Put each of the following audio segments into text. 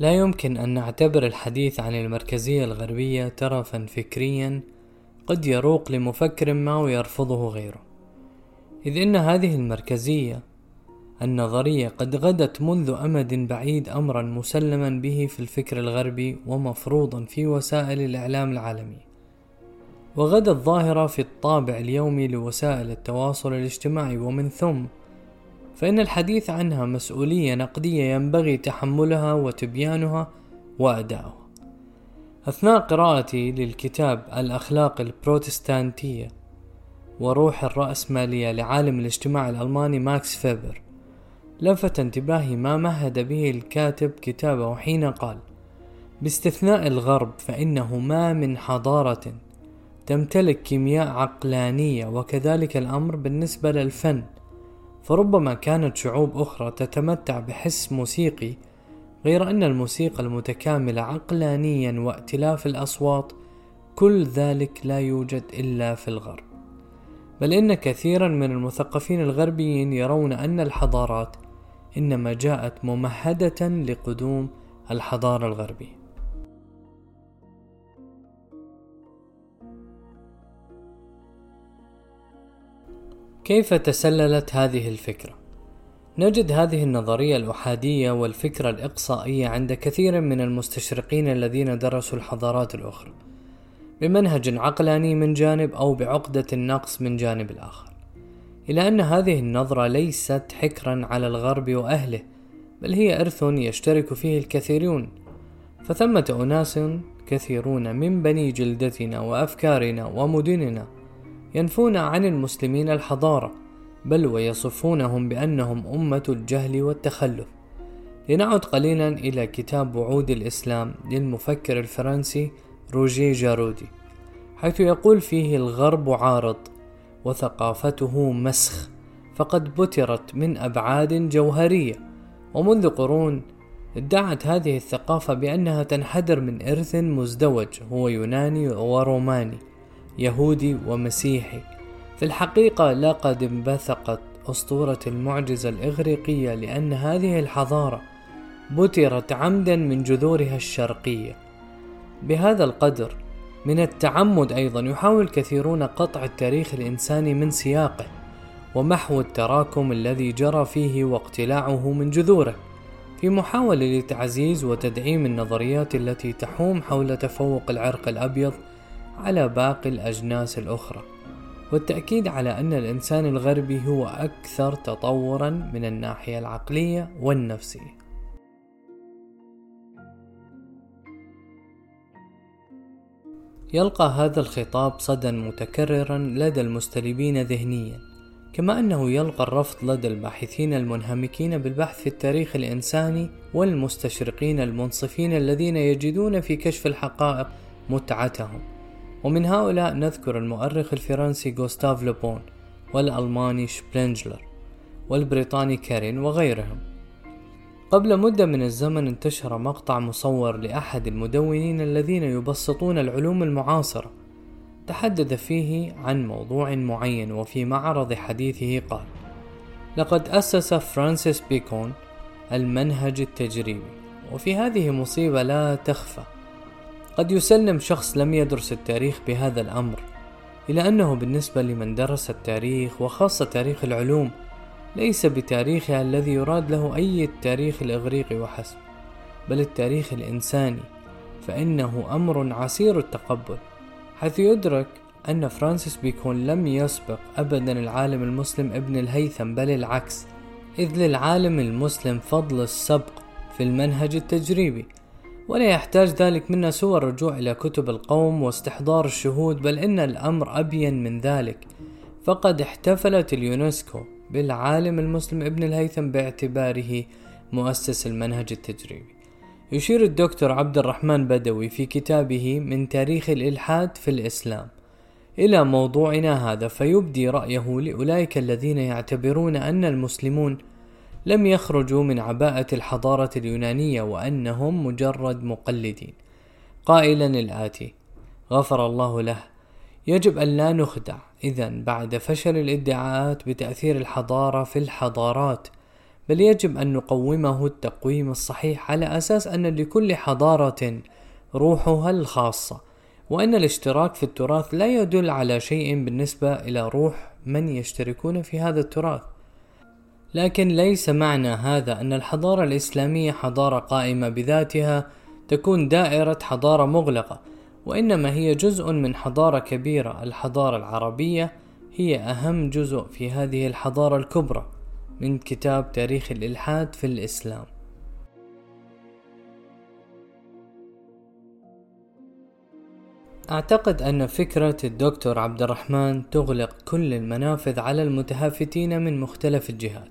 لا يمكن أن نعتبر الحديث عن المركزية الغربية ترفا فكريا قد يروق لمفكر ما ويرفضه غيره. إذ إن هذه المركزية النظرية قد غدت منذ أمد بعيد أمرا مسلما به في الفكر الغربي ومفروضا في وسائل الإعلام العالمية وغدت ظاهرة في الطابع اليومي لوسائل التواصل الاجتماعي ومن ثم فإن الحديث عنها مسؤولية نقدية ينبغي تحملها وتبيانها وأداؤها. أثناء قراءتي للكتاب الأخلاق البروتستانتية وروح الرأسمالية لعالم الاجتماع الألماني ماكس فيبر لفت انتباهي ما مهد به الكاتب كتابه حين قال باستثناء الغرب فإنه ما من حضارة تمتلك كيمياء عقلانية وكذلك الأمر بالنسبة للفن فربما كانت شعوب أخرى تتمتع بحس موسيقي غير أن الموسيقى المتكاملة عقلانيا وائتلاف الأصوات كل ذلك لا يوجد إلا في الغرب. بل إن كثيرا من المثقفين الغربيين يرون أن الحضارات إنما جاءت ممهدة لقدوم الحضارة الغربية. كيف تسللت هذه الفكرة؟ نجد هذه النظرية الأحادية والفكرة الإقصائية عند كثير من المستشرقين الذين درسوا الحضارات الأخرى بمنهج عقلاني من جانب أو بعقدة النقص من جانب الآخر إلى أن هذه النظرة ليست حكرا على الغرب وأهله بل هي إرث يشترك فيه الكثيرون فثمة أناس كثيرون من بني جلدتنا وأفكارنا ومدننا ينفون عن المسلمين الحضارة بل ويصفونهم بأنهم أمة الجهل والتخلف. لنعد قليلا إلى كتاب وعود الإسلام للمفكر الفرنسي روجيه جارودي حيث يقول فيه الغرب عارض وثقافته مسخ فقد بترت من أبعاد جوهرية. ومنذ قرون ادعت هذه الثقافة بأنها تنحدر من إرث مزدوج هو يوناني وروماني. يهودي ومسيحي. في الحقيقة لقد انبثقت أسطورة المعجزة الإغريقية لأن هذه الحضارة بترت عمدا من جذورها الشرقية. بهذا القدر من التعمد أيضا يحاول كثيرون قطع التاريخ الإنساني من سياقه ومحو التراكم الذي جرى فيه واقتلاعه من جذوره. في محاولة لتعزيز وتدعيم النظريات التي تحوم حول تفوق العرق الأبيض على باقي الأجناس الأخرى والتأكيد على أن الإنسان الغربي هو أكثر تطورا من الناحية العقلية والنفسية. يلقى هذا الخطاب صدى متكررا لدى المستلبين ذهنيا كما أنه يلقى الرفض لدى الباحثين المنهمكين بالبحث في التاريخ الإنساني والمستشرقين المنصفين الذين يجدون في كشف الحقائق متعتهم. ومن هؤلاء نذكر المؤرخ الفرنسي غوستاف لوبون والألماني شبلينجلر والبريطاني كارين وغيرهم. قبل مدة من الزمن انتشر مقطع مصور لأحد المدونين الذين يبسطون العلوم المعاصرة. تحدث فيه عن موضوع معين وفي معرض حديثه قال لقد أسس فرانسيس بيكون المنهج التجريبي وفي هذه مصيبة لا تخفى قد يسلم شخص لم يدرس التاريخ بهذا الأمر إلى أنه بالنسبة لمن درس التاريخ وخاصة تاريخ العلوم ليس بتاريخها الذي يراد له أي التاريخ الإغريقي وحسب بل التاريخ الإنساني فإنه أمر عسير التقبل حيث يدرك أن فرانسيس بيكون لم يسبق أبدا العالم المسلم ابن الهيثم بل العكس إذ للعالم المسلم فضل السبق في المنهج التجريبي. ولا يحتاج ذلك منا سوى الرجوع إلى كتب القوم واستحضار الشهود بل إن الأمر أبين من ذلك. فقد احتفلت اليونسكو بالعالم المسلم ابن الهيثم باعتباره مؤسس المنهج التجريبي. يشير الدكتور عبد الرحمن بدوي في كتابه من تاريخ الإلحاد في الإسلام إلى موضوعنا هذا فيبدي رأيه لأولئك الذين يعتبرون أن المسلمون لم يخرجوا من عباءة الحضارة اليونانية وأنهم مجرد مقلدين. قائلا الآتي غفر الله له. يجب أن لا نخدع إذا بعد فشل الادعاءات بتأثير الحضارة في الحضارات بل يجب أن نقومه التقويم الصحيح على أساس أن لكل حضارة روحها الخاصة وأن الاشتراك في التراث لا يدل على شيء بالنسبة إلى روح من يشتركون في هذا التراث. لكن ليس معنى هذا أن الحضارة الإسلامية حضارة قائمة بذاتها تكون دائرة حضارة مغلقة وإنما هي جزء من حضارة كبيرة. الحضارة العربية هي أهم جزء في هذه الحضارة الكبرى من كتاب تاريخ الإلحاد في الإسلام. أعتقد أن فكرة الدكتور عبد الرحمن تغلق كل المنافذ على المتهافتين من مختلف الجهات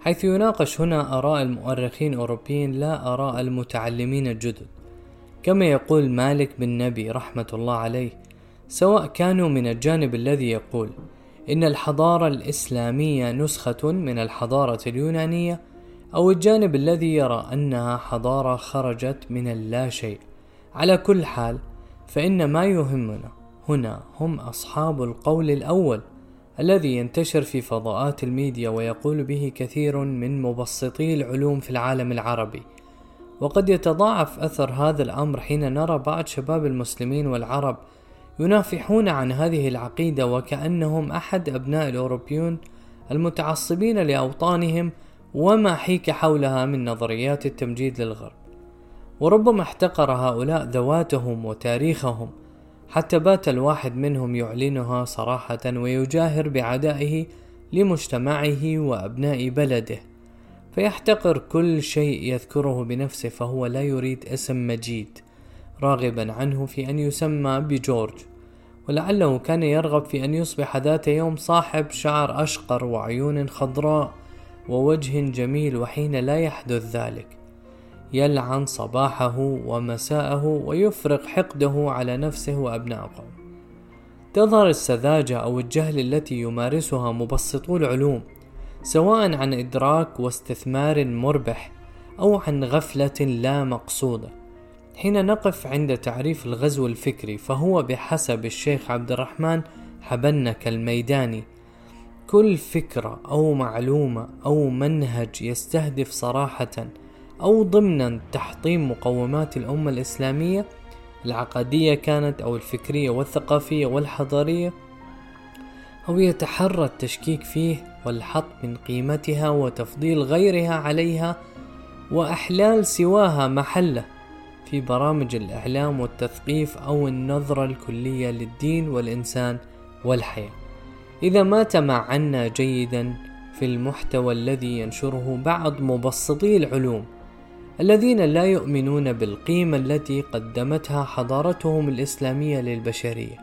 حيث يناقش هنا آراء المؤرخين الأوروبيين لا آراء المتعلمين الجدد. كما يقول مالك بن نبي رحمة الله عليه سواء كانوا من الجانب الذي يقول إن الحضارة الإسلامية نسخة من الحضارة اليونانية أو الجانب الذي يرى أنها حضارة خرجت من اللا شيء. على كل حال فإن ما يهمنا هنا هم أصحاب القول الأول الذي ينتشر في فضاءات الميديا ويقول به كثير من مبسطي العلوم في العالم العربي. وقد يتضاعف أثر هذا الأمر حين نرى بعض شباب المسلمين والعرب ينافحون عن هذه العقيدة وكأنهم أحد أبناء الأوروبيون المتعصبين لأوطانهم وما حيك حولها من نظريات التمجيد للغرب. وربما احتقر هؤلاء ذواتهم وتاريخهم حتى بات الواحد منهم يعلنها صراحة ويجاهر بعدائه لمجتمعه وأبناء بلده. فيحتقر كل شيء يذكره بنفسه فهو لا يريد اسم مجيد راغبا عنه في أن يسمى بجورج. ولعله كان يرغب في أن يصبح ذات يوم صاحب شعر أشقر وعيون خضراء ووجه جميل وحين لا يحدث ذلك. يلعن صباحه ومساءه ويفرق حقده على نفسه وأبناء قومه تظهر السذاجة أو الجهل التي يمارسها مبسطو العلوم سواء عن إدراك واستثمار مربح أو عن غفلة لا مقصودة. حين نقف عند تعريف الغزو الفكري فهو بحسب الشيخ عبد الرحمن حبنك الميداني كل فكرة أو معلومة أو منهج يستهدف صراحة أو ضمنا تحطيم مقومات الأمة الإسلامية العقدية كانت أو الفكرية والثقافية والحضارية أو يتحرى التشكيك فيه والحط من قيمتها وتفضيل غيرها عليها وأحلال سواها محلة في برامج الإعلام والتثقيف أو النظرة الكلية للدين والإنسان والحياة. إذا ما تمعنا جيدا في المحتوى الذي ينشره بعض مبسطي العلوم الذين لا يؤمنون بالقيمة التي قدمتها حضارتهم الإسلامية للبشرية.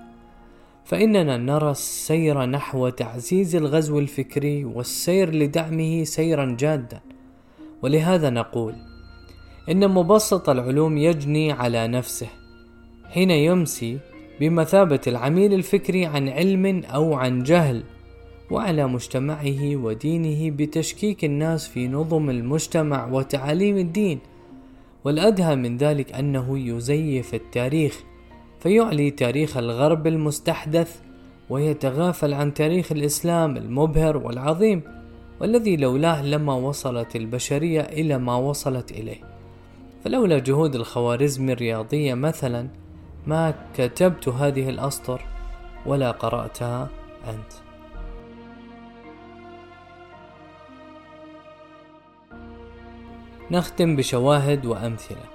فإننا نرى السير نحو تعزيز الغزو الفكري والسير لدعمه سيرا جادا. ولهذا نقول إن مبسط العلوم يجني على نفسه حين يمسي بمثابة العميل الفكري عن علم أو عن جهل وعلى مجتمعه ودينه بتشكيك الناس في نظم المجتمع وتعاليم الدين. والأدهى من ذلك أنه يزيف التاريخ فيعلي تاريخ الغرب المستحدث ويتغافل عن تاريخ الإسلام المبهر والعظيم والذي لولاه لما وصلت البشرية إلى ما وصلت إليه. فلولا جهود الخوارزم الرياضية مثلا ما كتبت هذه الأسطر ولا قرأتها أنت. نختم بشواهد وأمثلة.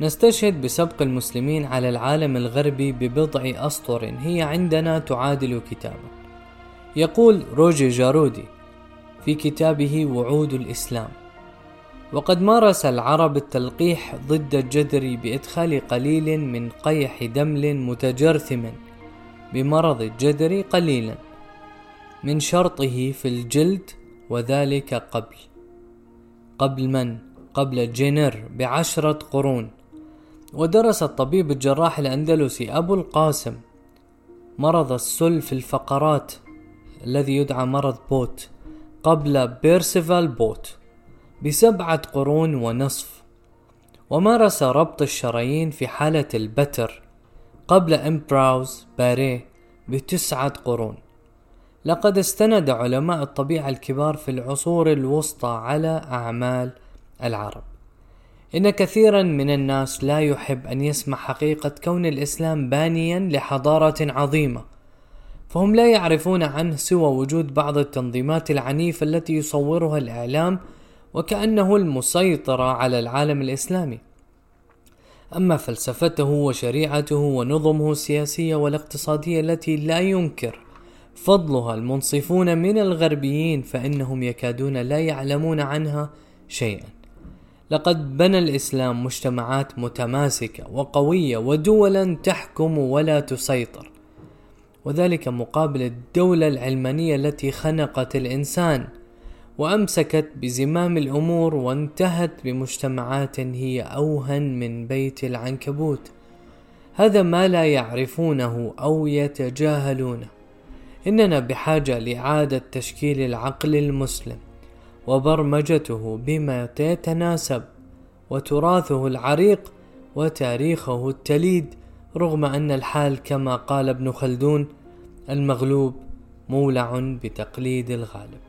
نستشهد بسبق المسلمين على العالم الغربي ببضع أسطر هي عندنا تعادل كتابا. يقول روجي جارودي في كتابه وعود الإسلام وقد مارس العرب التلقيح ضد الجدري بإدخال قليل من قيح دمل متجرثم بمرض الجدري قليلا من شرطه في الجلد وذلك قبل. قبل من؟ قبل جينر بعشرة قرون. ودرس الطبيب الجراح الأندلسي أبو القاسم. مرض السل في الفقرات الذي يدعى مرض بوت قبل بيرسيفال بوت بسبعة قرون ونصف. ومارس ربط الشرايين في حالة البتر قبل إمبراوز باري بتسعة قرون. لقد استند علماء الطبيعة الكبار في العصور الوسطى على أعمال العرب. إن كثيرا من الناس لا يحب أن يسمع حقيقة كون الإسلام بانيا لحضارة عظيمة فهم لا يعرفون عنه سوى وجود بعض التنظيمات العنيفة التي يصورها الإعلام وكأنه المسيطرة على العالم الإسلامي. أما فلسفته وشريعته ونظمه السياسية والاقتصادية التي لا ينكر فضلها المنصفون من الغربيين فإنهم يكادون لا يعلمون عنها شيئا. لقد بنى الإسلام مجتمعات متماسكة وقوية ودولا تحكم ولا تسيطر وذلك مقابل الدولة العلمانية التي خنقت الإنسان وأمسكت بزمام الأمور وانتهت بمجتمعات هي أوهن من بيت العنكبوت. هذا ما لا يعرفونه أو يتجاهلونه. إننا بحاجة لإعادة تشكيل العقل المسلم وبرمجته بما يتناسب وتراثه العريق وتاريخه التليد رغم أن الحال كما قال ابن خلدون المغلوب مولع بتقليد الغالب.